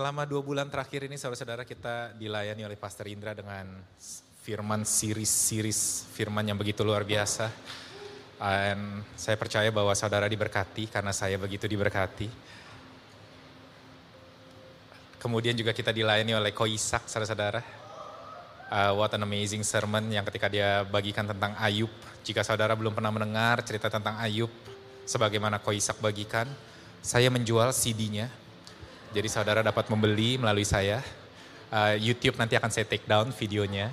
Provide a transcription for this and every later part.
Selama dua bulan terakhir ini saudara-saudara kita dilayani oleh Pastor Indra dengan firman series-series firman yang begitu luar biasa. Dan saya percaya bahwa saudara diberkati karena saya begitu diberkati. Kemudian juga kita dilayani oleh Ko Isak, saudara-saudara. Uh, what an amazing sermon yang ketika dia bagikan tentang Ayub. Jika saudara belum pernah mendengar cerita tentang Ayub, sebagaimana Ko Isak bagikan, saya menjual CD-nya jadi saudara dapat membeli melalui saya. Uh, YouTube nanti akan saya take down videonya.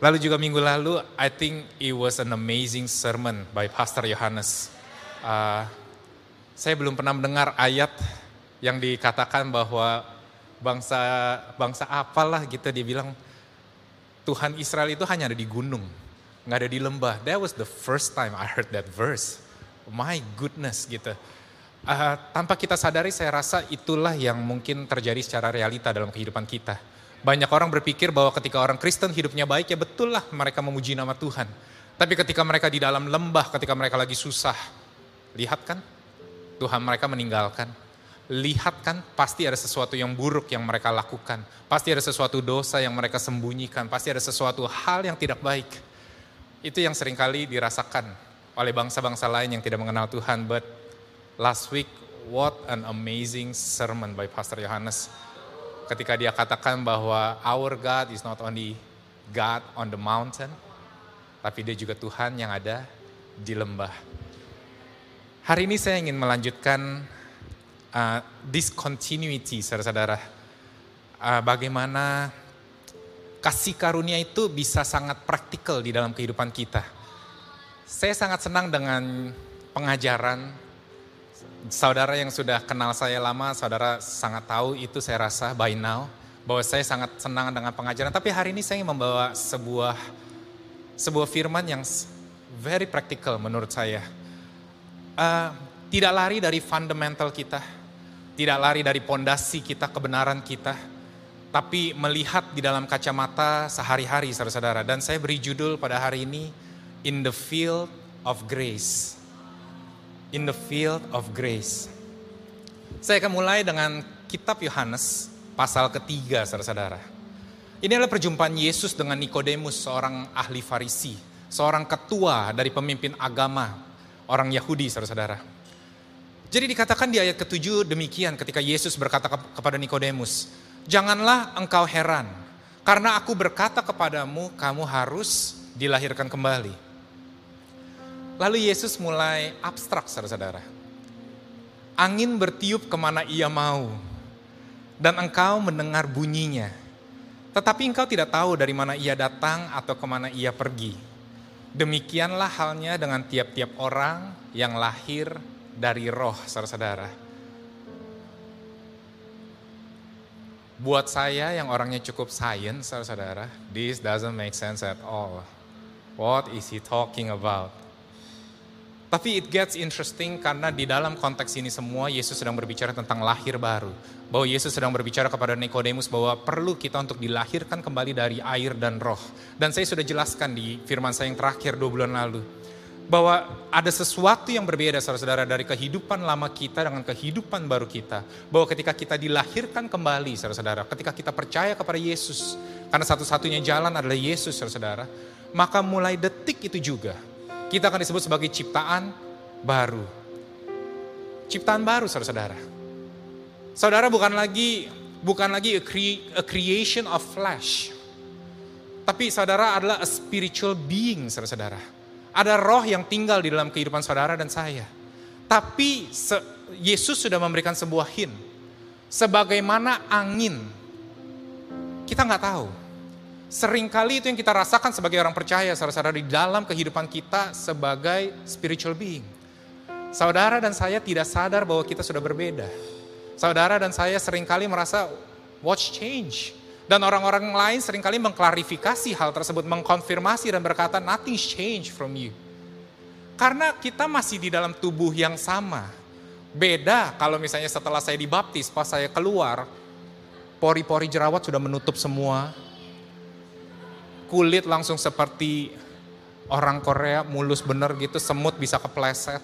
Lalu juga minggu lalu, I think it was an amazing sermon by Pastor Yohanes. Uh, saya belum pernah mendengar ayat yang dikatakan bahwa bangsa bangsa apalah gitu dia bilang Tuhan Israel itu hanya ada di gunung, nggak ada di lembah. That was the first time I heard that verse. My goodness gitu uh, tanpa kita sadari saya rasa itulah yang mungkin terjadi secara realita dalam kehidupan kita. Banyak orang berpikir bahwa ketika orang Kristen hidupnya baik ya betul lah mereka memuji nama Tuhan. Tapi ketika mereka di dalam lembah, ketika mereka lagi susah, lihat kan Tuhan mereka meninggalkan. Lihat kan pasti ada sesuatu yang buruk yang mereka lakukan. Pasti ada sesuatu dosa yang mereka sembunyikan. Pasti ada sesuatu hal yang tidak baik. Itu yang sering kali dirasakan oleh bangsa-bangsa lain yang tidak mengenal Tuhan. But last week, what an amazing sermon by Pastor Johannes. Ketika dia katakan bahwa our God is not only God on the mountain, tapi dia juga Tuhan yang ada di lembah. Hari ini saya ingin melanjutkan uh, discontinuity, saudara-saudara. Uh, bagaimana kasih karunia itu bisa sangat praktikal di dalam kehidupan kita. Saya sangat senang dengan pengajaran saudara yang sudah kenal saya lama, saudara sangat tahu itu saya rasa by now bahwa saya sangat senang dengan pengajaran. Tapi hari ini saya membawa sebuah sebuah firman yang very practical menurut saya. Uh, tidak lari dari fundamental kita, tidak lari dari pondasi kita, kebenaran kita, tapi melihat di dalam kacamata sehari-hari saudara-saudara. Dan saya beri judul pada hari ini, In the Field of Grace in the field of grace. Saya akan mulai dengan kitab Yohanes pasal ketiga saudara-saudara. Ini adalah perjumpaan Yesus dengan Nikodemus, seorang ahli Farisi, seorang ketua dari pemimpin agama orang Yahudi saudara-saudara. Jadi dikatakan di ayat ketujuh demikian ketika Yesus berkata kepada Nikodemus, "Janganlah engkau heran, karena aku berkata kepadamu, kamu harus dilahirkan kembali." Lalu Yesus mulai abstrak saudara-saudara. Angin bertiup ke mana ia mau. Dan engkau mendengar bunyinya. Tetapi engkau tidak tahu dari mana ia datang atau ke mana ia pergi. Demikianlah halnya dengan tiap-tiap orang yang lahir dari roh saudara-saudara. Buat saya yang orangnya cukup science saudara-saudara, this doesn't make sense at all. What is he talking about? Tapi it gets interesting karena di dalam konteks ini semua Yesus sedang berbicara tentang lahir baru. Bahwa Yesus sedang berbicara kepada Nikodemus bahwa perlu kita untuk dilahirkan kembali dari air dan roh. Dan saya sudah jelaskan di firman saya yang terakhir dua bulan lalu. Bahwa ada sesuatu yang berbeda saudara-saudara dari kehidupan lama kita dengan kehidupan baru kita. Bahwa ketika kita dilahirkan kembali saudara-saudara. Ketika kita percaya kepada Yesus. Karena satu-satunya jalan adalah Yesus saudara-saudara. Maka mulai detik itu juga kita akan disebut sebagai ciptaan baru. Ciptaan baru saudara-saudara. Saudara bukan lagi bukan lagi a, cre a creation of flesh. Tapi saudara adalah a spiritual being saudara-saudara. Ada roh yang tinggal di dalam kehidupan saudara dan saya. Tapi Yesus sudah memberikan sebuah hint. Sebagaimana angin. Kita nggak tahu Seringkali itu yang kita rasakan sebagai orang percaya, saudara-saudara, di dalam kehidupan kita sebagai spiritual being. Saudara dan saya tidak sadar bahwa kita sudah berbeda. Saudara dan saya sering kali merasa, watch change? Dan orang-orang lain sering kali mengklarifikasi hal tersebut, mengkonfirmasi dan berkata, nothing change from you. Karena kita masih di dalam tubuh yang sama. Beda kalau misalnya setelah saya dibaptis, pas saya keluar, pori-pori jerawat sudah menutup semua. Kulit langsung seperti orang Korea, mulus bener gitu, semut bisa kepleset.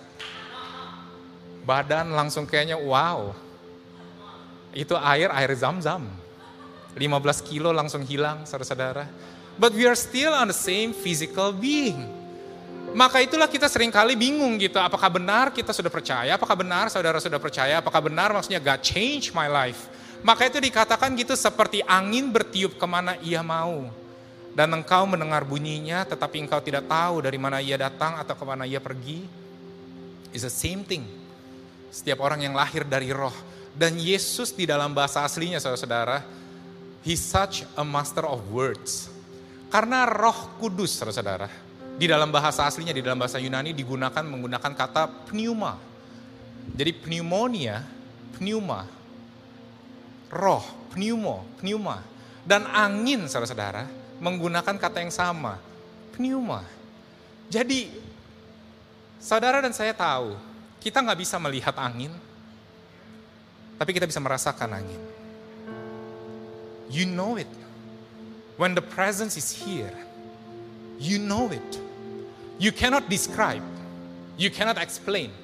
Badan langsung kayaknya wow. Itu air, air zam-zam. 15 kilo langsung hilang saudara-saudara. But we are still on the same physical being. Maka itulah kita sering kali bingung gitu, apakah benar kita sudah percaya, apakah benar saudara sudah percaya, apakah benar maksudnya God change my life. Maka itu dikatakan gitu seperti angin bertiup ke mana ia mau. Dan engkau mendengar bunyinya tetapi engkau tidak tahu dari mana ia datang atau ke mana ia pergi. It's the same thing. Setiap orang yang lahir dari roh. Dan Yesus di dalam bahasa aslinya saudara-saudara, He's such a master of words. Karena roh kudus saudara-saudara, di dalam bahasa aslinya, di dalam bahasa Yunani digunakan menggunakan kata pneuma. Jadi pneumonia, pneuma, roh, pneumo, pneuma. Dan angin, saudara-saudara, menggunakan kata yang sama, pneuma. Jadi, saudara dan saya tahu, kita nggak bisa melihat angin, tapi kita bisa merasakan angin. You know it. When the presence is here, You know it. You cannot describe. You cannot explain.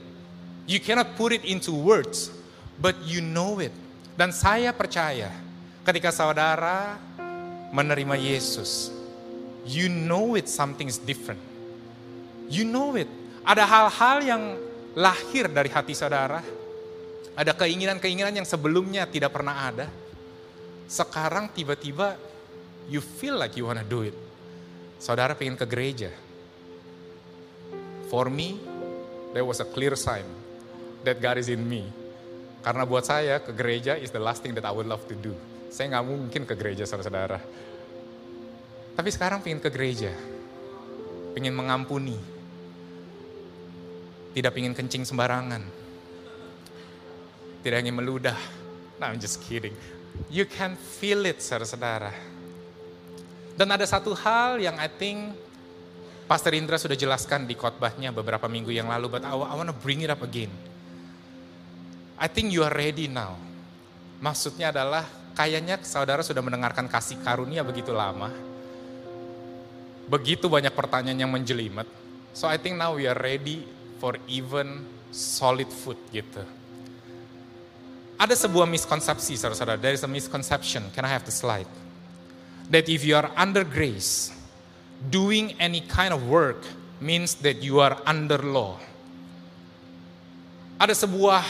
You cannot put it into words. But you know it. Dan saya percaya ketika saudara menerima Yesus, you know it something is different. You know it. Ada hal-hal yang lahir dari hati saudara. Ada keinginan-keinginan yang sebelumnya tidak pernah ada. Sekarang tiba-tiba you feel like you wanna do it saudara pengen ke gereja. For me, there was a clear sign that God is in me. Karena buat saya, ke gereja is the last thing that I would love to do. Saya nggak mungkin ke gereja, saudara-saudara. Tapi sekarang pengen ke gereja. Pengen mengampuni. Tidak pengen kencing sembarangan. Tidak ingin meludah. No, I'm just kidding. You can feel it, saudara-saudara dan ada satu hal yang I think Pastor Indra sudah jelaskan di khotbahnya beberapa minggu yang lalu, but I, I want to bring it up again. I think you are ready now. Maksudnya adalah kayaknya saudara sudah mendengarkan kasih karunia begitu lama. Begitu banyak pertanyaan yang menjelimet. So I think now we are ready for even solid food gitu. Ada sebuah miskonsepsi saudara-saudara, there is a misconception. Can I have the slide? that if you are under grace, doing any kind of work means that you are under law. Ada sebuah,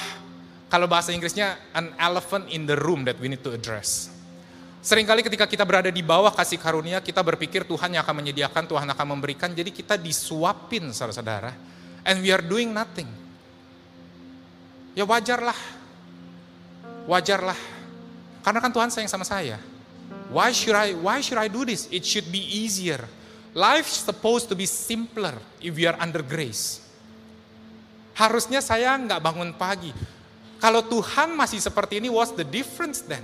kalau bahasa Inggrisnya, an elephant in the room that we need to address. Seringkali ketika kita berada di bawah kasih karunia, kita berpikir Tuhan yang akan menyediakan, Tuhan akan memberikan, jadi kita disuapin saudara-saudara. And we are doing nothing. Ya wajarlah. Wajarlah. Karena kan Tuhan sayang sama saya. Why should I why should I do this? It should be easier. Life's supposed to be simpler if we are under grace. Harusnya saya nggak bangun pagi. Kalau Tuhan masih seperti ini, what's the difference then?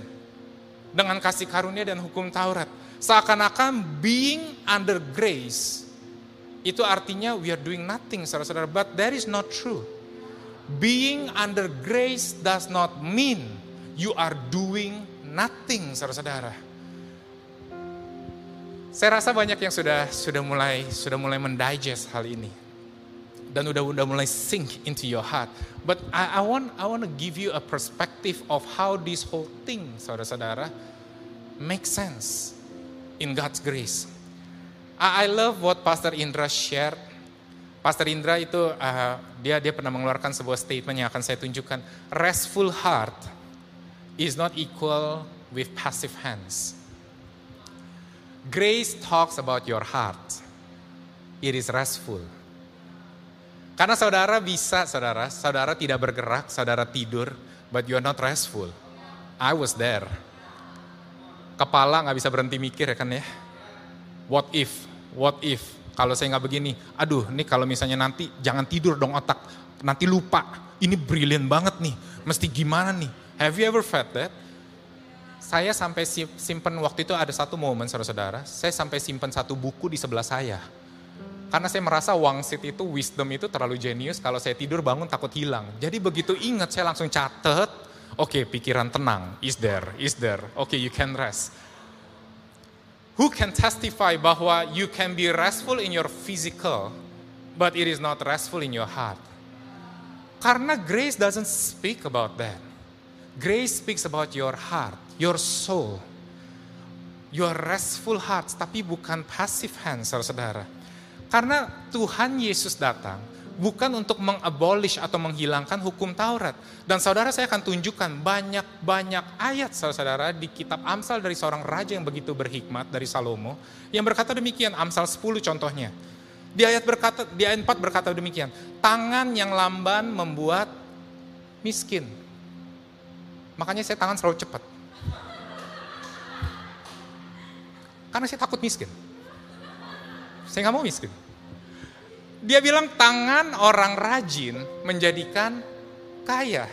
Dengan kasih karunia dan hukum Taurat. Seakan-akan being under grace, itu artinya we are doing nothing, saudara-saudara. But that is not true. Being under grace does not mean you are doing nothing, saudara-saudara. Saya rasa banyak yang sudah sudah mulai sudah mulai mendigest hal ini dan udah udah mulai sink into your heart. But I, I want I want to give you a perspective of how this whole thing, saudara-saudara, make sense in God's grace. I, I love what Pastor Indra shared. Pastor Indra itu uh, dia dia pernah mengeluarkan sebuah statement yang akan saya tunjukkan. Restful heart is not equal with passive hands. Grace talks about your heart. It is restful. Karena saudara bisa, saudara, saudara tidak bergerak, saudara tidur, but you are not restful. I was there. Kepala nggak bisa berhenti mikir ya kan ya. What if, what if, Kalau saya nggak begini, aduh ini kalau misalnya nanti jangan tidur dong otak, nanti lupa. Ini brilian banget nih, mesti gimana nih? Have you ever felt that? Saya sampai simpen waktu itu ada satu momen saudara-saudara, saya sampai simpen satu buku di sebelah saya. Karena saya merasa wangsit itu, wisdom itu terlalu jenius, kalau saya tidur bangun takut hilang. Jadi begitu ingat saya langsung catet, oke okay, pikiran tenang, is there, is there, oke okay, you can rest. Who can testify bahwa you can be restful in your physical, but it is not restful in your heart? Karena grace doesn't speak about that. Grace speaks about your heart, your soul, your restful heart, tapi bukan passive hands, saudara-saudara. Karena Tuhan Yesus datang bukan untuk mengabolish atau menghilangkan hukum Taurat. Dan saudara saya akan tunjukkan banyak-banyak ayat saudara-saudara di kitab Amsal dari seorang raja yang begitu berhikmat dari Salomo yang berkata demikian Amsal 10 contohnya. Di ayat berkata di ayat 4 berkata demikian, tangan yang lamban membuat miskin. Makanya saya tangan selalu cepat. Karena saya takut miskin. Saya nggak mau miskin. Dia bilang tangan orang rajin menjadikan kaya.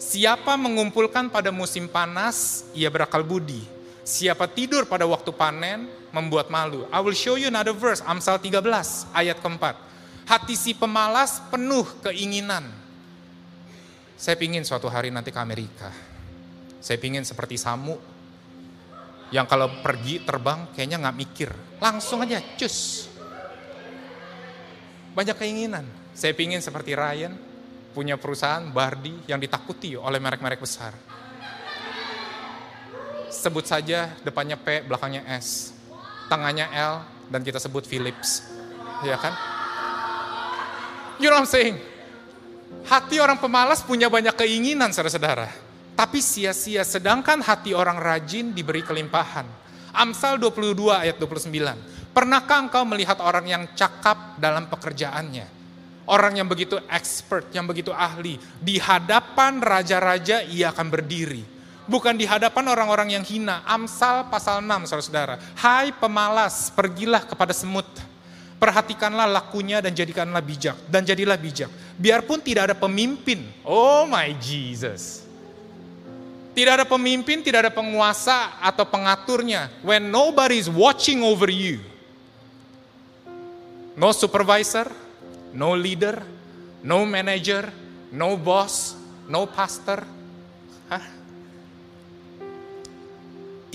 Siapa mengumpulkan pada musim panas, ia berakal budi. Siapa tidur pada waktu panen, membuat malu. I will show you another verse, Amsal 13, ayat keempat. Hati si pemalas penuh keinginan. Saya pingin suatu hari nanti ke Amerika. Saya pingin seperti Samu, yang kalau pergi terbang kayaknya nggak mikir. Langsung aja, cus banyak keinginan. Saya pingin seperti Ryan, punya perusahaan Bardi yang ditakuti oleh merek-merek besar. Sebut saja depannya P, belakangnya S. Tangannya L, dan kita sebut Philips. Ya kan? You know what I'm saying? Hati orang pemalas punya banyak keinginan, saudara-saudara. Tapi sia-sia, sedangkan hati orang rajin diberi kelimpahan. Amsal 22 ayat 29. Pernahkah engkau melihat orang yang cakap dalam pekerjaannya? Orang yang begitu expert, yang begitu ahli. Di hadapan raja-raja ia akan berdiri. Bukan di hadapan orang-orang yang hina. Amsal pasal 6 saudara-saudara. Hai pemalas, pergilah kepada semut. Perhatikanlah lakunya dan jadikanlah bijak. Dan jadilah bijak. Biarpun tidak ada pemimpin. Oh my Jesus. Tidak ada pemimpin, tidak ada penguasa atau pengaturnya. When nobody is watching over you No supervisor, no leader, no manager, no boss, no pastor. Hah?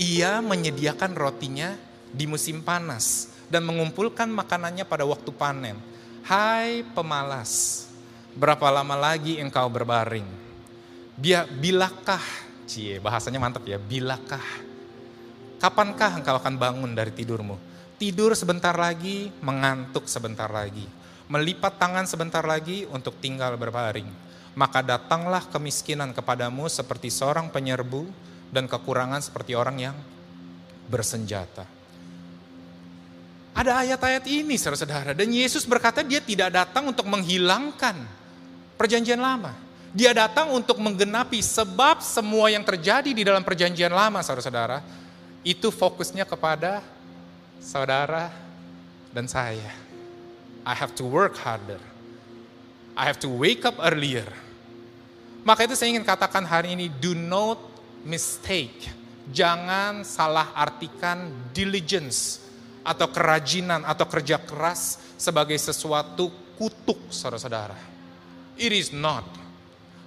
Ia menyediakan rotinya di musim panas dan mengumpulkan makanannya pada waktu panen. Hai pemalas, berapa lama lagi engkau berbaring? Bilakah, cie bahasanya mantap ya, bilakah? Kapankah engkau akan bangun dari tidurmu? Tidur sebentar lagi, mengantuk sebentar lagi, melipat tangan sebentar lagi untuk tinggal berbaring. Maka datanglah kemiskinan kepadamu seperti seorang penyerbu dan kekurangan seperti orang yang bersenjata. Ada ayat-ayat ini saudara-saudara. Dan Yesus berkata dia tidak datang untuk menghilangkan perjanjian lama. Dia datang untuk menggenapi sebab semua yang terjadi di dalam perjanjian lama saudara-saudara. Itu fokusnya kepada saudara dan saya. I have to work harder. I have to wake up earlier. Maka itu saya ingin katakan hari ini, do not mistake. Jangan salah artikan diligence atau kerajinan atau kerja keras sebagai sesuatu kutuk saudara-saudara. It is not.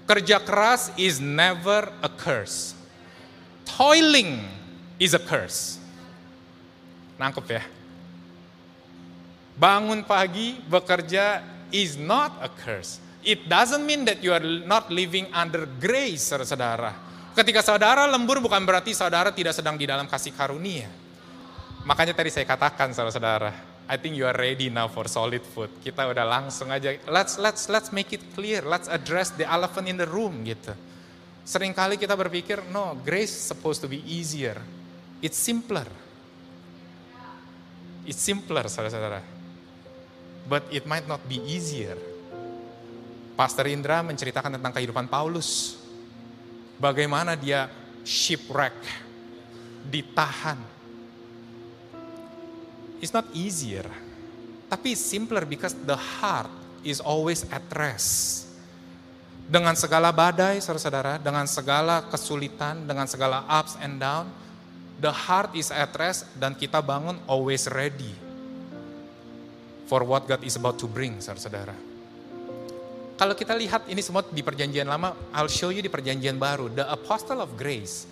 Kerja keras is never a curse. Toiling is a curse. Nangkep ya? Bangun pagi, bekerja is not a curse. It doesn't mean that you are not living under grace, saudara. Ketika saudara lembur bukan berarti saudara tidak sedang di dalam kasih karunia. Makanya tadi saya katakan saudara-saudara, I think you are ready now for solid food. Kita udah langsung aja, let's let's let's make it clear, let's address the elephant in the room gitu. Seringkali kita berpikir, no, grace supposed to be easier. It's simpler. It's simpler, saudara-saudara. But it might not be easier. Pastor Indra menceritakan tentang kehidupan Paulus. Bagaimana dia shipwreck, ditahan. It's not easier. Tapi simpler because the heart is always at rest. Dengan segala badai, saudara-saudara, dengan segala kesulitan, dengan segala ups and down, the heart is at rest dan kita bangun always ready for what God is about to bring, saudara-saudara. Kalau kita lihat ini semua di perjanjian lama, I'll show you di perjanjian baru. The Apostle of Grace,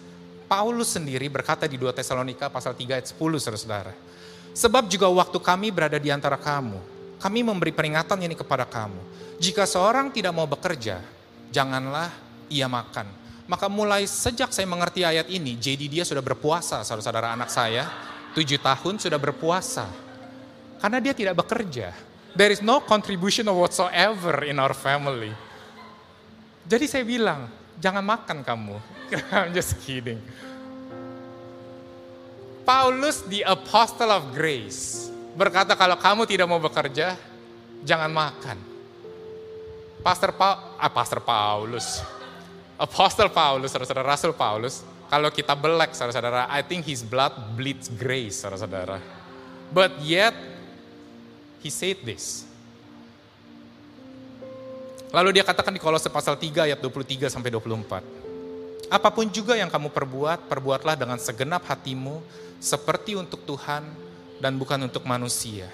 Paulus sendiri berkata di 2 Tesalonika pasal 3 ayat 10, saudara-saudara. Sebab juga waktu kami berada di antara kamu, kami memberi peringatan ini kepada kamu. Jika seorang tidak mau bekerja, janganlah ia makan. Maka mulai sejak saya mengerti ayat ini, jadi dia sudah berpuasa, saudara-saudara anak saya, tujuh tahun sudah berpuasa. Karena dia tidak bekerja. There is no contribution whatsoever in our family. Jadi saya bilang, jangan makan kamu. I'm just kidding. Paulus, the apostle of grace, berkata kalau kamu tidak mau bekerja, jangan makan. Pastor, pa ah, Pastor Paulus, Apostle Paulus, saudara-saudara, Rasul Paulus, kalau kita belek, saudara-saudara, I think his blood bleeds grace, saudara-saudara. But yet, he said this. Lalu dia katakan di Kolose pasal 3 ayat 23 sampai 24. Apa pun juga yang kamu perbuat, perbuatlah dengan segenap hatimu seperti untuk Tuhan dan bukan untuk manusia.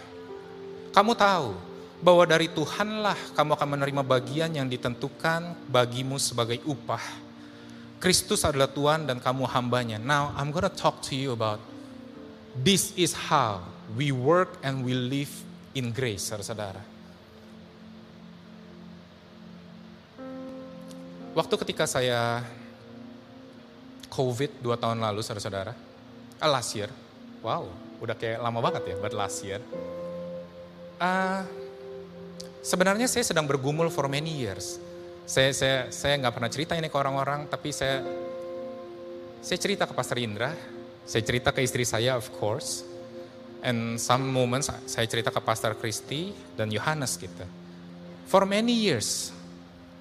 Kamu tahu bahwa dari Tuhanlah kamu akan menerima bagian yang ditentukan bagimu sebagai upah. Kristus adalah Tuhan dan kamu hambanya. Now I'm gonna talk to you about this is how we work and we live in grace, saudara-saudara. Waktu ketika saya COVID dua tahun lalu, saudara-saudara, uh, last year, wow, udah kayak lama banget ya, but last year. Uh, sebenarnya saya sedang bergumul for many years. Saya saya saya nggak pernah cerita ini ke orang-orang, tapi saya saya cerita ke Pastor Indra, saya cerita ke istri saya of course, and some moments saya cerita ke Pastor Christy dan Yohanes gitu. For many years,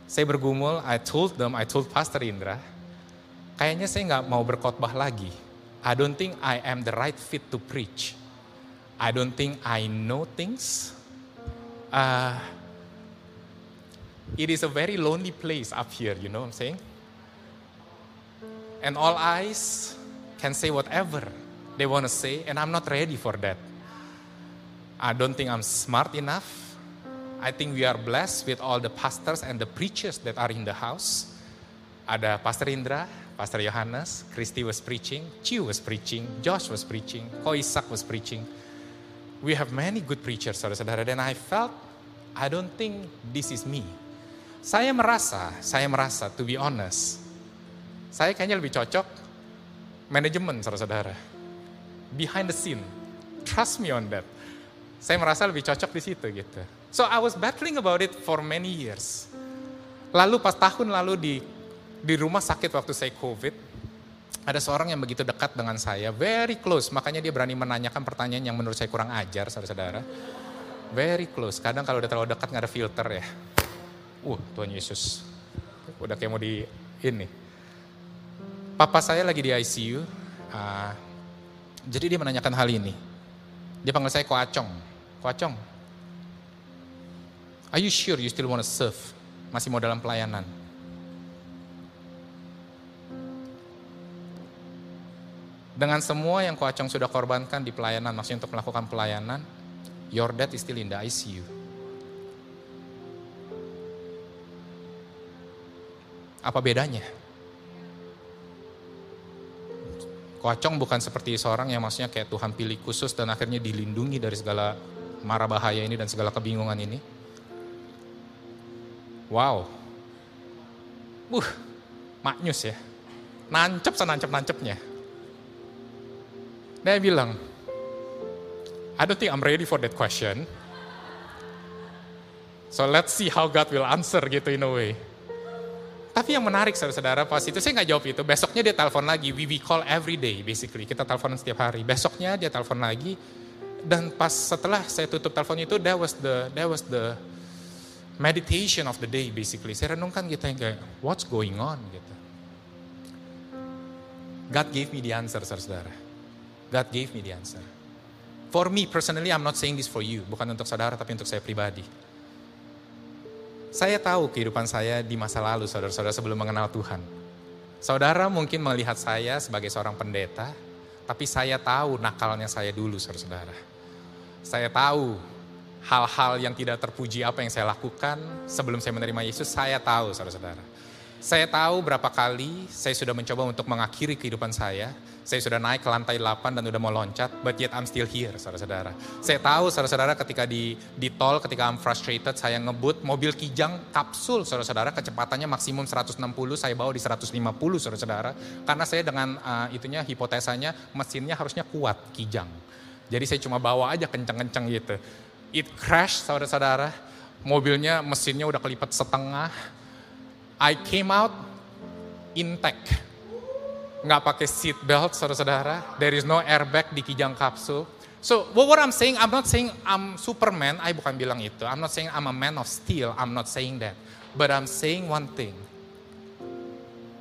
saya bergumul, I told them, I told Pastor Indra, kayaknya saya nggak mau berkhotbah lagi. I don't think I am the right fit to preach. I don't think I know things. Uh, it is a very lonely place up here, you know what I'm saying? And all eyes can say whatever they want to say, and I'm not ready for that. I don't think I'm smart enough. I think we are blessed with all the pastors and the preachers that are in the house. Ada Pastor Indra, Pastor Johannes, Christy was preaching, Chiu was preaching, Josh was preaching, Ko Isak was preaching. We have many good preachers, saudara-saudara. Dan I felt, I don't think this is me. Saya merasa, saya merasa, to be honest, saya kayaknya lebih cocok manajemen, saudara-saudara. Behind the scene. Trust me on that. Saya merasa lebih cocok di situ gitu. So I was battling about it for many years. Lalu pas tahun lalu di di rumah sakit waktu saya COVID, ada seorang yang begitu dekat dengan saya, very close. Makanya dia berani menanyakan pertanyaan yang menurut saya kurang ajar, saudara-saudara. Very close. Kadang kalau udah terlalu dekat nggak ada filter ya. Uh, Tuhan Yesus. Udah kayak mau di ini. Papa saya lagi di ICU. Uh, jadi dia menanyakan hal ini. Dia panggil saya Koacong. Koacong. Are you sure you still want to serve? Masih mau dalam pelayanan. Dengan semua yang Koacong sudah korbankan di pelayanan, maksudnya untuk melakukan pelayanan, your dad is still in the ICU. Apa bedanya? Koacong bukan seperti seorang yang maksudnya kayak Tuhan pilih khusus dan akhirnya dilindungi dari segala mara bahaya ini dan segala kebingungan ini. Wow. Uh, maknyus ya. Nancep senancep-nancepnya. Dia bilang, I don't think I'm ready for that question. So let's see how God will answer gitu in a way. Tapi yang menarik saudara-saudara pas itu saya nggak jawab itu. Besoknya dia telepon lagi. We, we call every day basically. Kita teleponan setiap hari. Besoknya dia telepon lagi. Dan pas setelah saya tutup telepon itu, that was the that was the meditation of the day basically. Saya renungkan gitu yang kayak what's going on gitu. God gave me the answer saudara. God gave me the answer. For me personally, I'm not saying this for you. Bukan untuk saudara, tapi untuk saya pribadi. Saya tahu kehidupan saya di masa lalu, saudara-saudara, sebelum mengenal Tuhan. Saudara mungkin melihat saya sebagai seorang pendeta, tapi saya tahu nakalnya saya dulu, saudara-saudara. Saya tahu hal-hal yang tidak terpuji apa yang saya lakukan sebelum saya menerima Yesus, saya tahu, saudara-saudara. Saya tahu berapa kali saya sudah mencoba untuk mengakhiri kehidupan saya. Saya sudah naik ke lantai 8 dan udah mau loncat, but yet I'm still here, saudara-saudara. Saya tahu, saudara-saudara, ketika di, di tol, ketika I'm frustrated, saya ngebut mobil kijang kapsul, saudara-saudara, kecepatannya maksimum 160, saya bawa di 150, saudara-saudara. Karena saya dengan uh, itunya, hipotesanya, mesinnya harusnya kuat, kijang. Jadi saya cuma bawa aja kenceng-kenceng gitu. It crash, saudara-saudara. Mobilnya, mesinnya udah kelipat setengah, I came out intact. Nggak pakai seat belt, saudara-saudara. There is no airbag di kijang kapsul. So, what I'm saying, I'm not saying I'm Superman, I bukan bilang itu. I'm not saying I'm a man of steel, I'm not saying that. But I'm saying one thing.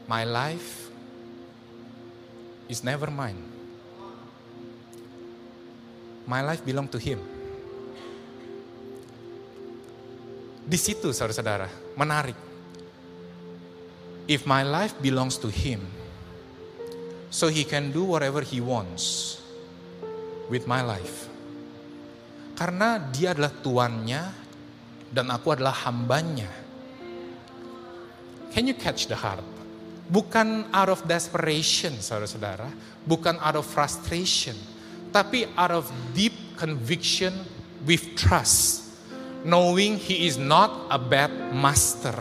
My life is never mine. My life belong to him. Di situ saudara-saudara, menarik if my life belongs to Him, so He can do whatever He wants with my life. Karena Dia adalah tuannya dan aku adalah hambanya. Can you catch the heart? Bukan out of desperation, saudara-saudara. Bukan out of frustration. Tapi out of deep conviction with trust. Knowing He is not a bad master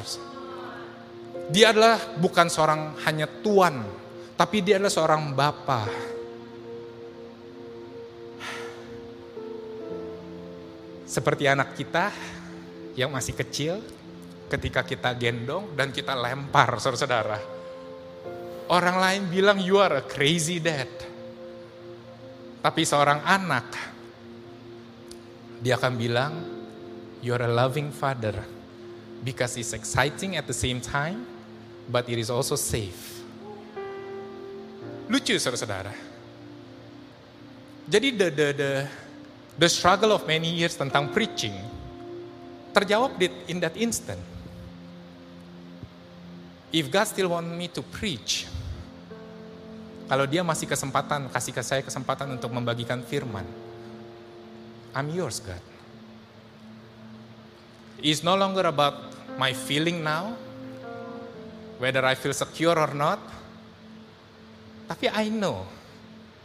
dia adalah bukan seorang hanya tuan, tapi dia adalah seorang bapa. Seperti anak kita yang masih kecil, ketika kita gendong dan kita lempar, saudara-saudara. Orang lain bilang, you are a crazy dad. Tapi seorang anak, dia akan bilang, you are a loving father. Because it's exciting at the same time, but it is also safe. Lucu saudara-saudara. Jadi the, the, the, the struggle of many years tentang preaching terjawab in that instant. If God still want me to preach, kalau dia masih kesempatan, kasih ke saya kesempatan untuk membagikan firman, I'm yours God. It's no longer about my feeling now, whether I feel secure or not. Tapi I know,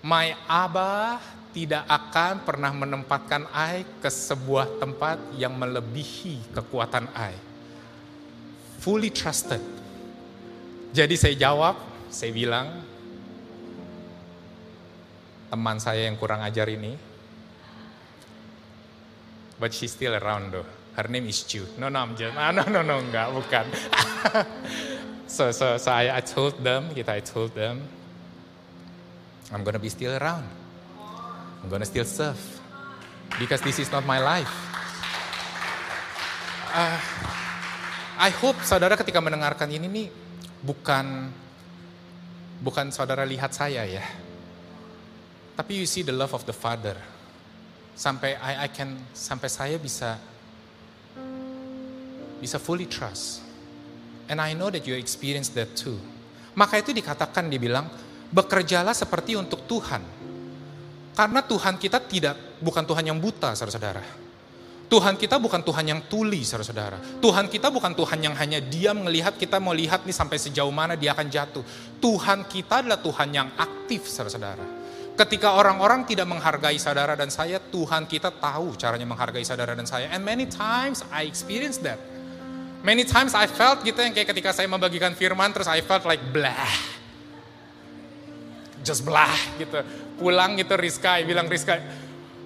my Abba tidak akan pernah menempatkan I ke sebuah tempat yang melebihi kekuatan I. Fully trusted. Jadi saya jawab, saya bilang, teman saya yang kurang ajar ini, but she's still around though. Her name is Chu. No, no, I'm just, no, no, no, enggak, bukan. so so so I, I told them, gitu, I told them, I'm gonna be still around. I'm gonna still serve. Because this is not my life. Uh, I hope saudara ketika mendengarkan ini nih bukan bukan saudara lihat saya ya. Tapi you see the love of the Father. Sampai I, I can sampai saya bisa bisa fully trust And I know that you experience that too. Maka itu dikatakan dibilang, bekerjalah seperti untuk Tuhan. Karena Tuhan kita tidak bukan Tuhan yang buta, saudara-saudara. Tuhan kita bukan Tuhan yang tuli, saudara-saudara. Tuhan kita bukan Tuhan yang hanya diam melihat kita mau lihat nih sampai sejauh mana dia akan jatuh. Tuhan kita adalah Tuhan yang aktif, saudara-saudara. Ketika orang-orang tidak menghargai saudara dan saya, Tuhan kita tahu caranya menghargai saudara dan saya. And many times I experience that. Many times I felt gitu yang kayak ketika saya membagikan firman terus I felt like blah. Just blah gitu. Pulang gitu Rizka, bilang Rizka,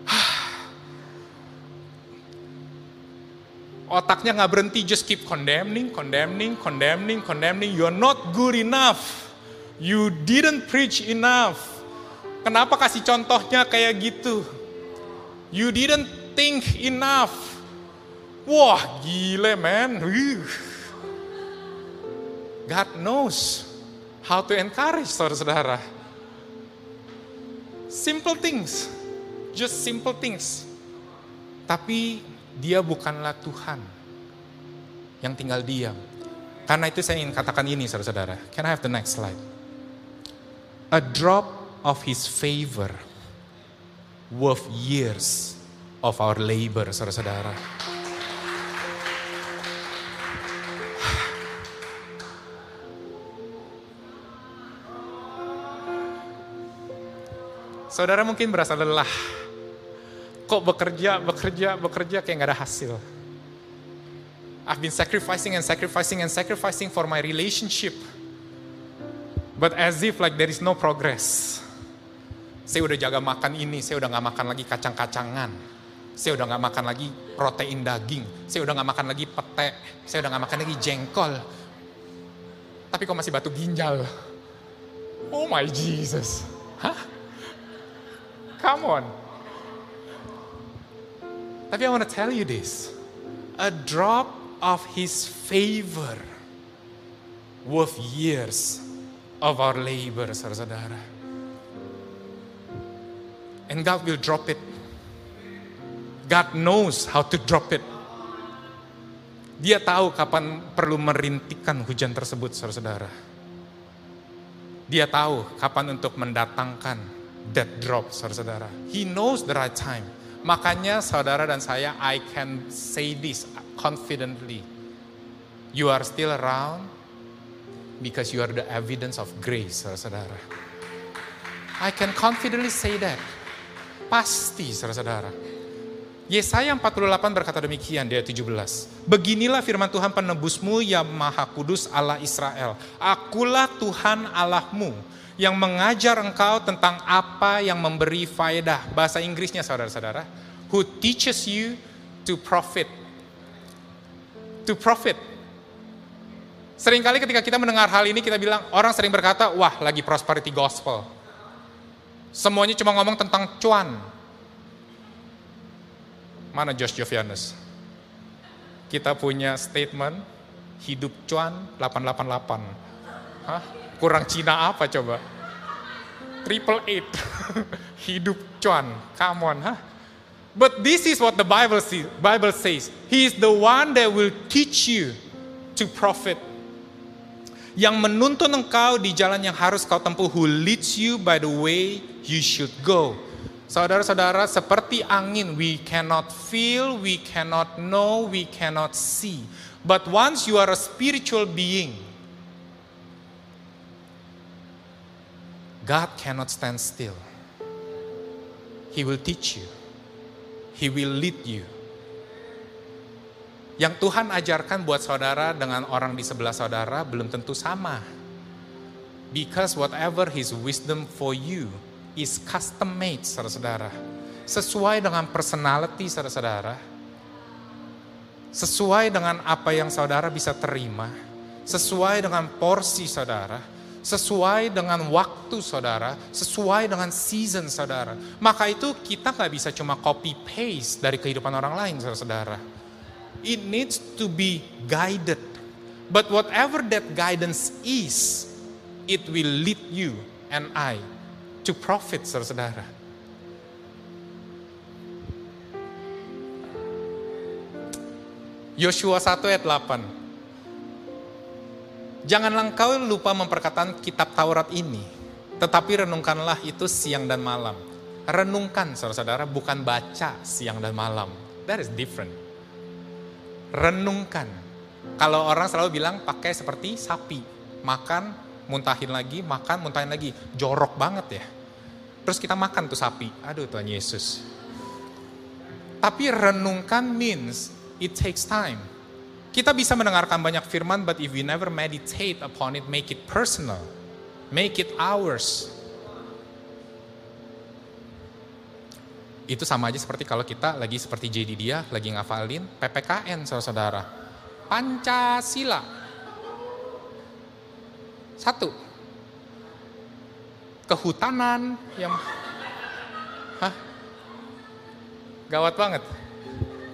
otaknya nggak berhenti just keep condemning, condemning, condemning, condemning. You're not good enough. You didn't preach enough. Kenapa kasih contohnya kayak gitu? You didn't think enough. Wah gile man. God knows how to encourage saudara-saudara. Simple things. Just simple things. Tapi dia bukanlah Tuhan yang tinggal diam. Karena itu saya ingin katakan ini saudara-saudara. Can I have the next slide? A drop of his favor worth years of our labor saudara-saudara. Saudara mungkin berasa lelah. Kok bekerja, bekerja, bekerja kayak gak ada hasil. I've been sacrificing and sacrificing and sacrificing for my relationship. But as if like there is no progress. Saya udah jaga makan ini, saya udah gak makan lagi kacang-kacangan. Saya udah gak makan lagi protein daging. Saya udah gak makan lagi pete. Saya udah gak makan lagi jengkol. Tapi kok masih batu ginjal? Oh my Jesus. Hah? Come on. Tapi I want to tell you this. A drop of his favor worth years of our labor, saudara-saudara. And God will drop it. God knows how to drop it. Dia tahu kapan perlu merintikan hujan tersebut, saudara-saudara. Dia tahu kapan untuk mendatangkan that drop, saudara-saudara. He knows the right time. Makanya saudara dan saya, I can say this confidently. You are still around because you are the evidence of grace, saudara-saudara. I can confidently say that. Pasti, saudara-saudara. Yesaya 48 berkata demikian, dia 17. Beginilah firman Tuhan penebusmu, ya Maha Kudus Allah Israel. Akulah Tuhan Allahmu yang mengajar engkau tentang apa yang memberi faedah. Bahasa Inggrisnya saudara-saudara. Who teaches you to profit. To profit. Seringkali ketika kita mendengar hal ini kita bilang, orang sering berkata, wah lagi prosperity gospel. Semuanya cuma ngomong tentang cuan. Mana Josh Jovianus? Kita punya statement, hidup cuan 888. Hah? Kurang Cina apa coba? Triple eight. hidup cuan. Come on, huh? But this is what the Bible, see, Bible says. He is the one that will teach you to profit. Yang menuntun engkau di jalan yang harus kau tempuh. Who leads you by the way you should go. Saudara-saudara, seperti angin, we cannot feel, we cannot know, we cannot see. But once you are a spiritual being, God cannot stand still. He will teach you. He will lead you. Yang Tuhan ajarkan buat saudara dengan orang di sebelah saudara belum tentu sama. Because whatever his wisdom for you is custom made, saudara-saudara. Sesuai dengan personality, saudara-saudara. Sesuai dengan apa yang saudara bisa terima. Sesuai dengan porsi saudara. Sesuai dengan waktu saudara. Sesuai dengan season saudara. Maka itu kita nggak bisa cuma copy paste dari kehidupan orang lain, saudara-saudara. It needs to be guided. But whatever that guidance is, it will lead you and I to profit, saudara-saudara. Yosua 1 ayat 8. Janganlah engkau lupa memperkatakan kitab Taurat ini, tetapi renungkanlah itu siang dan malam. Renungkan, saudara-saudara, bukan baca siang dan malam. That is different. Renungkan. Kalau orang selalu bilang pakai seperti sapi, makan, muntahin lagi, makan, muntahin lagi. Jorok banget ya. Terus kita makan tuh sapi. Aduh Tuhan Yesus. Tapi renungkan means it takes time. Kita bisa mendengarkan banyak firman, but if we never meditate upon it, make it personal. Make it ours. Itu sama aja seperti kalau kita lagi seperti jadi dia, lagi ngafalin PPKN saudara-saudara. Pancasila. Satu. Kehutanan yang Hah? Gawat banget.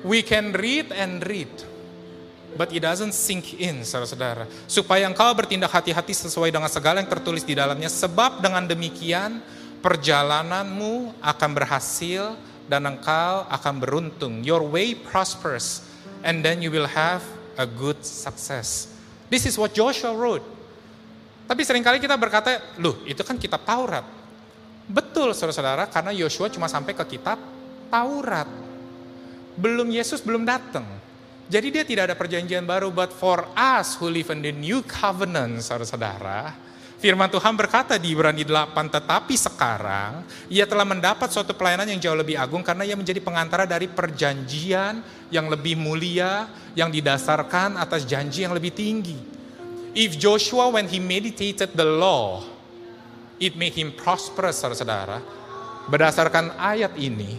We can read and read. But it doesn't sink in, saudara-saudara. Supaya engkau bertindak hati-hati sesuai dengan segala yang tertulis di dalamnya. Sebab dengan demikian perjalananmu akan berhasil dan engkau akan beruntung. Your way prospers and then you will have a good success. This is what Joshua wrote. Tapi sering kali kita berkata, loh itu kan kitab Taurat. Betul saudara-saudara, karena Yosua cuma sampai ke kitab Taurat. Belum Yesus belum datang. Jadi dia tidak ada perjanjian baru, but for us who live in the new covenant, saudara-saudara, Firman Tuhan berkata di Ibrani 8, tetapi sekarang ia telah mendapat suatu pelayanan yang jauh lebih agung karena ia menjadi pengantara dari perjanjian yang lebih mulia yang didasarkan atas janji yang lebih tinggi. If Joshua when he meditated the law, it made him prosperous, saudara-saudara. Berdasarkan ayat ini,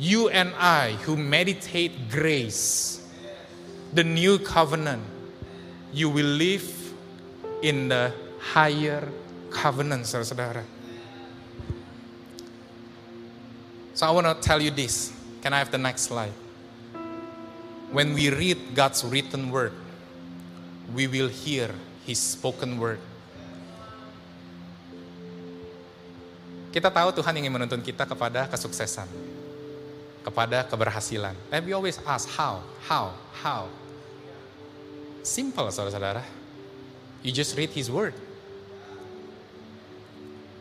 you and I who meditate grace, the new covenant, you will live in the higher covenant, saudara-saudara. So I want to tell you this. Can I have the next slide? When we read God's written word, we will hear His spoken word. Kita tahu Tuhan ingin menuntun kita kepada kesuksesan, kepada keberhasilan. And we always ask, how, how, how? Simple, saudara-saudara. You just read His word.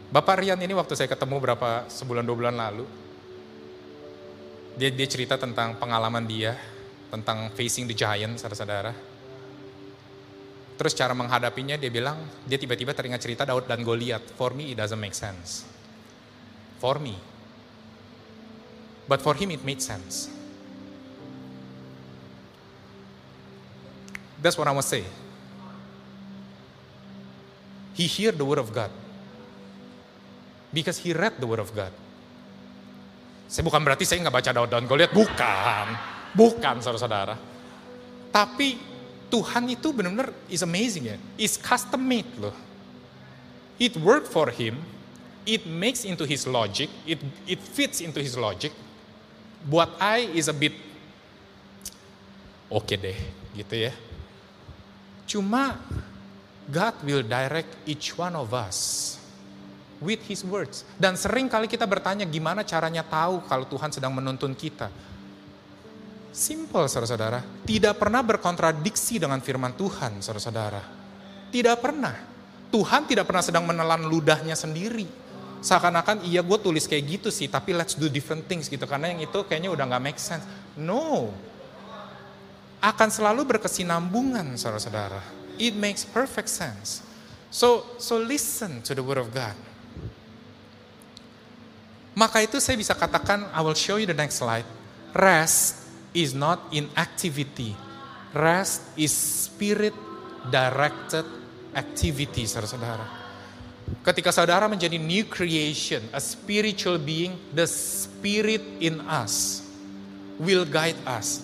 Bapak Rian ini waktu saya ketemu berapa sebulan dua bulan lalu, dia dia cerita tentang pengalaman dia tentang facing the giant, saudara-saudara. Terus cara menghadapinya dia bilang, dia tiba-tiba teringat cerita Daud dan Goliat. For me it doesn't make sense. For me. But for him it made sense. That's what I to say. He hear the word of God. Because he read the word of God. Saya bukan berarti saya nggak baca Daud dan Goliat, bukan. Bukan saudara-saudara. Tapi Tuhan itu benar-benar is amazing ya. Is custom made loh. It worked for him. It makes into his logic. It it fits into his logic. Buat I is a bit oke okay deh gitu ya. Cuma God will direct each one of us with his words. Dan sering kali kita bertanya gimana caranya tahu kalau Tuhan sedang menuntun kita. Simple saudara-saudara, tidak pernah berkontradiksi dengan firman Tuhan saudara-saudara. Tidak pernah. Tuhan tidak pernah sedang menelan ludahnya sendiri. Seakan-akan iya gue tulis kayak gitu sih, tapi let's do different things gitu. Karena yang itu kayaknya udah gak make sense. No. Akan selalu berkesinambungan saudara-saudara. It makes perfect sense. So, so listen to the word of God. Maka itu saya bisa katakan, I will show you the next slide. Rest is not inactivity. Rest is spirit directed activity, saudara-saudara. Ketika saudara menjadi new creation, a spiritual being, the spirit in us will guide us.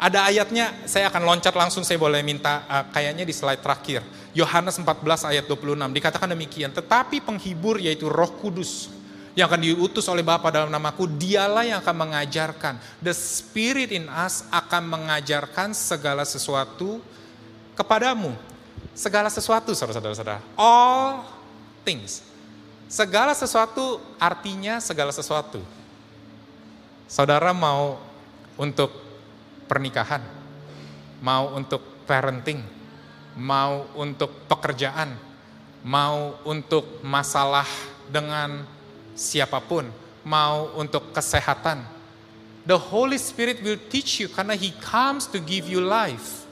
Ada ayatnya, saya akan loncat langsung, saya boleh minta uh, kayaknya di slide terakhir. Yohanes 14 ayat 26, dikatakan demikian. Tetapi penghibur yaitu roh kudus yang akan diutus oleh Bapa dalam namaku, dialah yang akan mengajarkan. The Spirit in us akan mengajarkan segala sesuatu kepadamu. Segala sesuatu, saudara-saudara. All things. Segala sesuatu artinya segala sesuatu. Saudara mau untuk pernikahan, mau untuk parenting, mau untuk pekerjaan, mau untuk masalah dengan siapa pun, mau untuk kesehatan. The Holy Spirit will teach you karena He comes to give you life.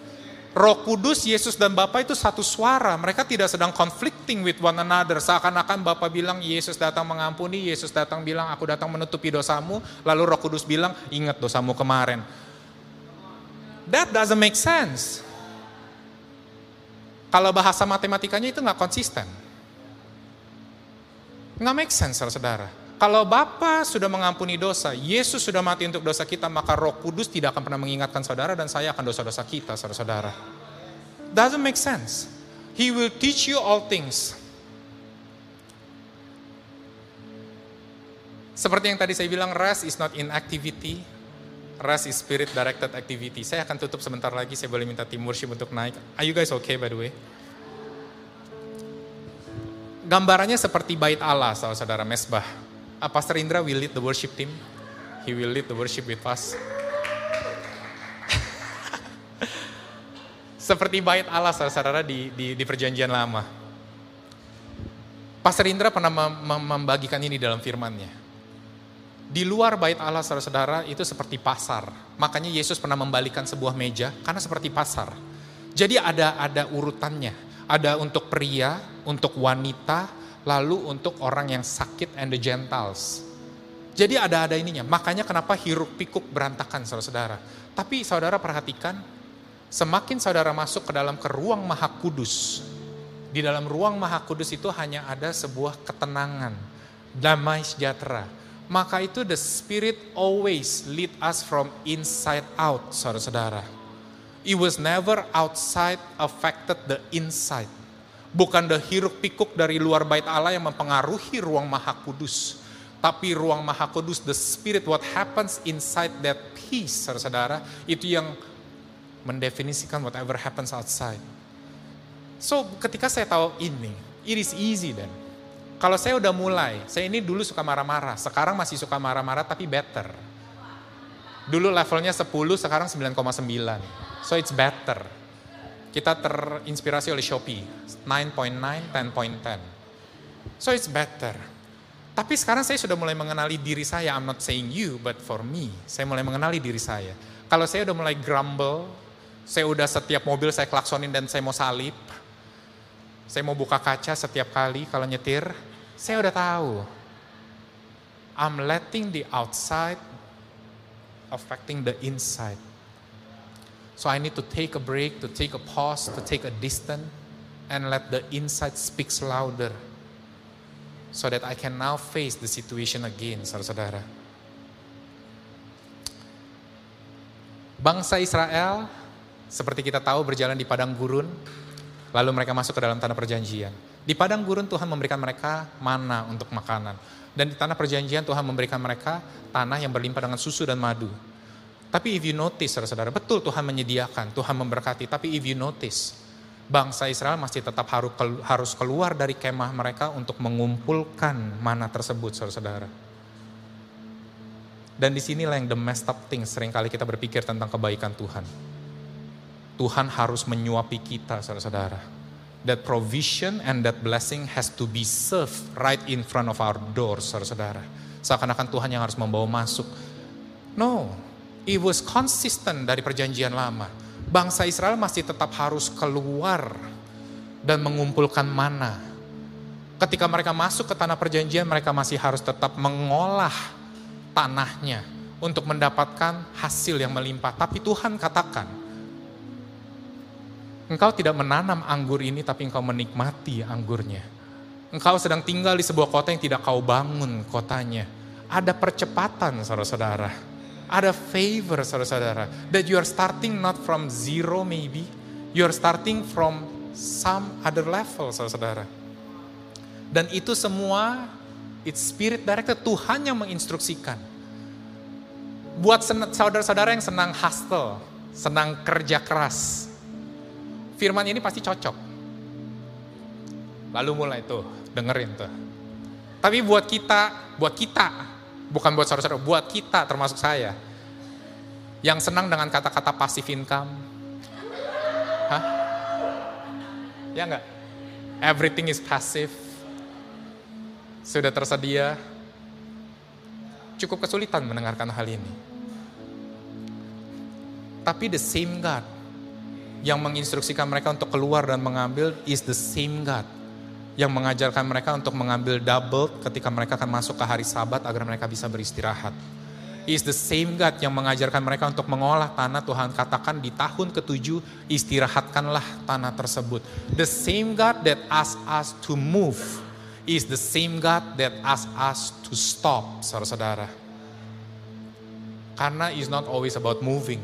Roh Kudus, Yesus dan Bapa itu satu suara. Mereka tidak sedang conflicting with one another. Seakan-akan Bapa bilang Yesus datang mengampuni, Yesus datang bilang aku datang menutupi dosamu. Lalu Roh Kudus bilang ingat dosamu kemarin. That doesn't make sense. Kalau bahasa matematikanya itu nggak konsisten. Nggak make sense, saudara. Kalau Bapa sudah mengampuni dosa, Yesus sudah mati untuk dosa kita, maka roh kudus tidak akan pernah mengingatkan saudara dan saya akan dosa-dosa kita, saudara-saudara. Doesn't make sense. He will teach you all things. Seperti yang tadi saya bilang, rest is not inactivity, rest is spirit directed activity. Saya akan tutup sebentar lagi, saya boleh minta tim worship untuk naik. Are you guys okay by the way? Gambarannya seperti bait Allah, saudara-saudara mesbah. Pastor Indra will lead the worship team. He will lead the worship with us. Seperti bait Allah saudara-saudara di, di, di perjanjian lama. Pastor Indra pernah mem membagikan ini dalam firmannya. Di luar bait Allah saudara-saudara itu seperti pasar. Makanya Yesus pernah membalikan sebuah meja karena seperti pasar. Jadi ada ada urutannya. Ada untuk pria, untuk wanita, lalu untuk orang yang sakit and the gentiles. Jadi ada-ada ininya. Makanya kenapa hiruk pikuk berantakan saudara-saudara. Tapi saudara perhatikan, semakin saudara masuk ke dalam ke ruang maha kudus, di dalam ruang maha kudus itu hanya ada sebuah ketenangan, damai sejahtera. Maka itu the spirit always lead us from inside out, saudara-saudara. It was never outside affected the inside. Bukan the hiruk pikuk dari luar bait Allah yang mempengaruhi ruang maha kudus. Tapi ruang maha kudus, the spirit, what happens inside that peace, saudara-saudara, itu yang mendefinisikan whatever happens outside. So ketika saya tahu ini, it is easy then. Kalau saya udah mulai, saya ini dulu suka marah-marah, sekarang masih suka marah-marah tapi better. Dulu levelnya 10, sekarang 9,9. So it's better. Kita terinspirasi oleh Shopee, 9.9, 10.10. So it's better. Tapi sekarang saya sudah mulai mengenali diri saya, I'm not saying you, but for me. Saya mulai mengenali diri saya. Kalau saya udah mulai grumble, saya udah setiap mobil saya klaksonin dan saya mau salip, saya mau buka kaca setiap kali kalau nyetir, saya udah tahu. I'm letting the outside affecting the inside. So I need to take a break, to take a pause, to take a distance, and let the inside speaks louder. So that I can now face the situation again, saudara-saudara. Bangsa Israel, seperti kita tahu berjalan di padang gurun, lalu mereka masuk ke dalam tanah perjanjian. Di padang gurun Tuhan memberikan mereka mana untuk makanan. Dan di tanah perjanjian Tuhan memberikan mereka tanah yang berlimpah dengan susu dan madu. Tapi if you notice, saudara-saudara, betul Tuhan menyediakan, Tuhan memberkati. Tapi if you notice, bangsa Israel masih tetap harus keluar dari kemah mereka untuk mengumpulkan mana tersebut, saudara-saudara. Dan di sinilah yang the messed up thing, sering kali kita berpikir tentang kebaikan Tuhan. Tuhan harus menyuapi kita, saudara-saudara. That provision and that blessing has to be served right in front of our doors, saudara-saudara. Seakan-akan Tuhan yang harus membawa masuk. No, It was consistent dari perjanjian lama. Bangsa Israel masih tetap harus keluar dan mengumpulkan mana. Ketika mereka masuk ke tanah perjanjian, mereka masih harus tetap mengolah tanahnya untuk mendapatkan hasil yang melimpah. Tapi Tuhan katakan, engkau tidak menanam anggur ini tapi engkau menikmati anggurnya. Engkau sedang tinggal di sebuah kota yang tidak kau bangun kotanya. Ada percepatan saudara-saudara ada favor saudara-saudara. That you are starting not from zero maybe. You are starting from some other level saudara-saudara. Dan itu semua it's spirit directed Tuhan yang menginstruksikan. Buat saudara-saudara yang senang hustle, senang kerja keras. Firman ini pasti cocok. Lalu mulai tuh, dengerin tuh. Tapi buat kita, buat kita bukan buat saudara-saudara, buat kita termasuk saya. Yang senang dengan kata-kata passive income. Hah? Ya enggak? Everything is passive. Sudah tersedia. Cukup kesulitan mendengarkan hal ini. Tapi the same God yang menginstruksikan mereka untuk keluar dan mengambil is the same God yang mengajarkan mereka untuk mengambil double ketika mereka akan masuk ke hari sabat agar mereka bisa beristirahat. Is the same God yang mengajarkan mereka untuk mengolah tanah Tuhan katakan di tahun ketujuh istirahatkanlah tanah tersebut. The same God that asks us to move is the same God that asks us to stop, saudara-saudara. Karena is not always about moving,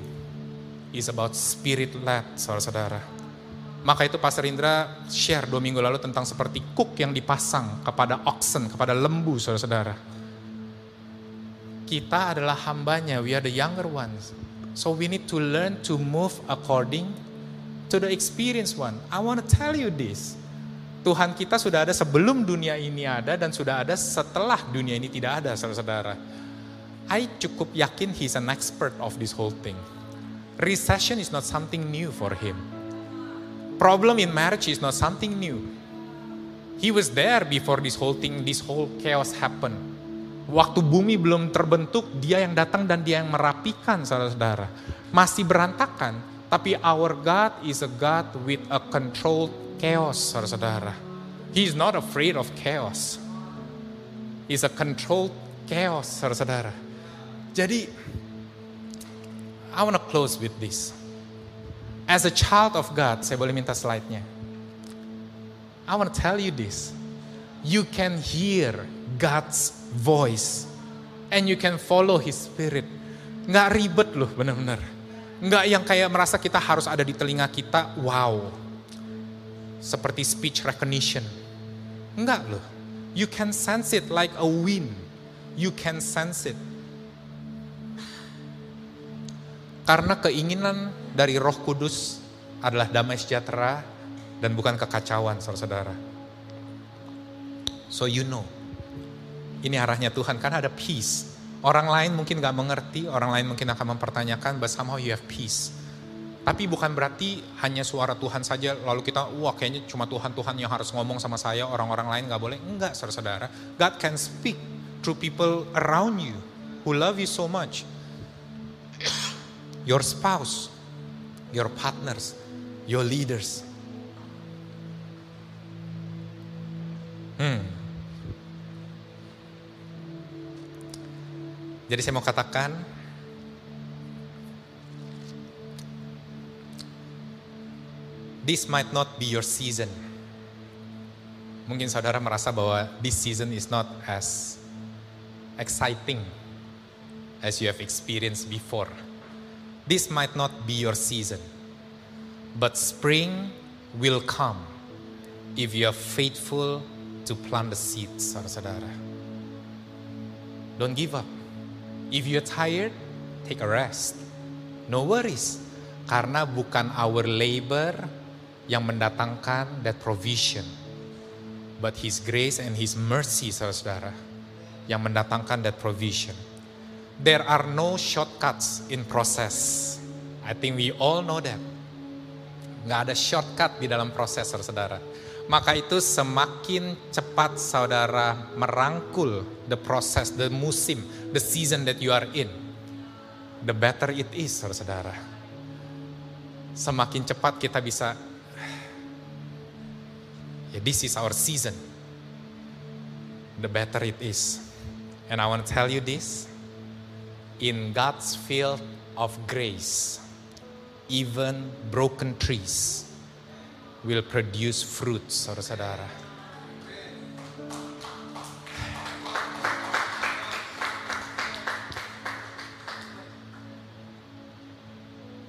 is about spirit led, saudara-saudara. Maka itu Pastor Indra share dua minggu lalu tentang seperti cook yang dipasang kepada oxen, kepada lembu saudara-saudara. Kita adalah hambanya, we are the younger ones. So we need to learn to move according to the experience one. I want to tell you this. Tuhan kita sudah ada sebelum dunia ini ada dan sudah ada setelah dunia ini tidak ada saudara-saudara. I cukup yakin he's an expert of this whole thing. Recession is not something new for him. Problem in marriage is not something new. He was there before this whole thing, this whole chaos happened. Waktu bumi belum terbentuk, dia yang datang dan dia yang merapikan saudara-saudara. Masih berantakan, tapi our God is a God with a controlled chaos saudara-saudara. He is not afraid of chaos. He's a controlled chaos saudara-saudara. Jadi, I want to close with this. As a child of God, saya boleh minta slide-nya. I want to tell you this. You can hear God's voice and you can follow His Spirit. Nggak ribet loh benar-benar. Nggak yang kayak merasa kita harus ada di telinga kita, wow. Seperti speech recognition. Enggak loh. You can sense it like a wind. You can sense it. Karena keinginan dari Roh Kudus adalah damai sejahtera dan bukan kekacauan, saudara-saudara. So you know, ini arahnya Tuhan karena ada peace. Orang lain mungkin gak mengerti, orang lain mungkin akan mempertanyakan, but somehow you have peace. Tapi bukan berarti hanya suara Tuhan saja, lalu kita, wah kayaknya cuma Tuhan-Tuhan yang harus ngomong sama saya, orang-orang lain gak boleh. Enggak, saudara-saudara. God can speak through people around you who love you so much your spouse, your partners, your leaders. Hmm. Jadi saya mau katakan, this might not be your season. Mungkin saudara merasa bahwa this season is not as exciting as you have experienced before. This might not be your season, but spring will come if you are faithful to plant the seeds, saudara-saudara. Don't give up. If you're tired, take a rest. No worries. Karena bukan our labor yang mendatangkan that provision. But His grace and His mercy, saudara-saudara, yang mendatangkan that provision. There are no shortcuts in process. I think we all know that. Nggak ada shortcut di dalam proses, saudara. Maka itu semakin cepat saudara merangkul the process, the musim, the season that you are in, the better it is, saudara. Semakin cepat kita bisa, yeah, this is our season, the better it is. And I want to tell you this, in God's field of grace, even broken trees will produce fruits, saudara-saudara.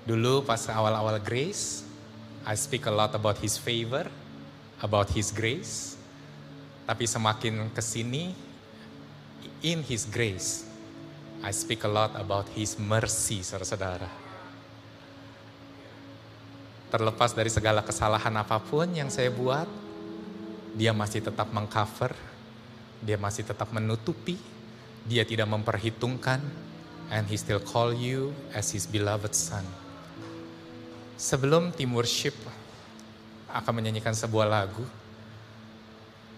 Dulu pas awal-awal grace, I speak a lot about his favor, about his grace. Tapi semakin ke sini, in his grace, I speak a lot about His mercy, saudara-saudara. Terlepas dari segala kesalahan apa pun yang saya buat, dia masih tetap mengcover, dia masih tetap menutupi, dia tidak memperhitungkan, and He still call you as His beloved Son. Sebelum tim worship akan menyanyikan sebuah lagu,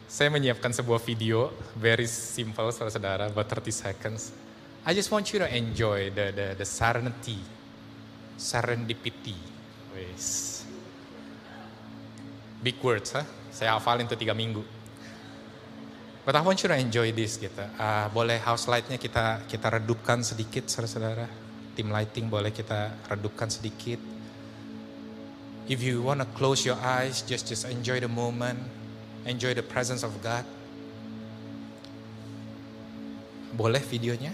saya menyiapkan sebuah video, very simple saudara-saudara, about 30 seconds I just want you to enjoy the the, the serenity, serendipity. Wes. Big words, huh? Saya hafalin tuh tiga minggu. But I want you to enjoy this gitu. Uh, boleh house lightnya kita kita redupkan sedikit, saudara-saudara. Tim lighting boleh kita redupkan sedikit. If you want to close your eyes, just just enjoy the moment, enjoy the presence of God. Boleh videonya?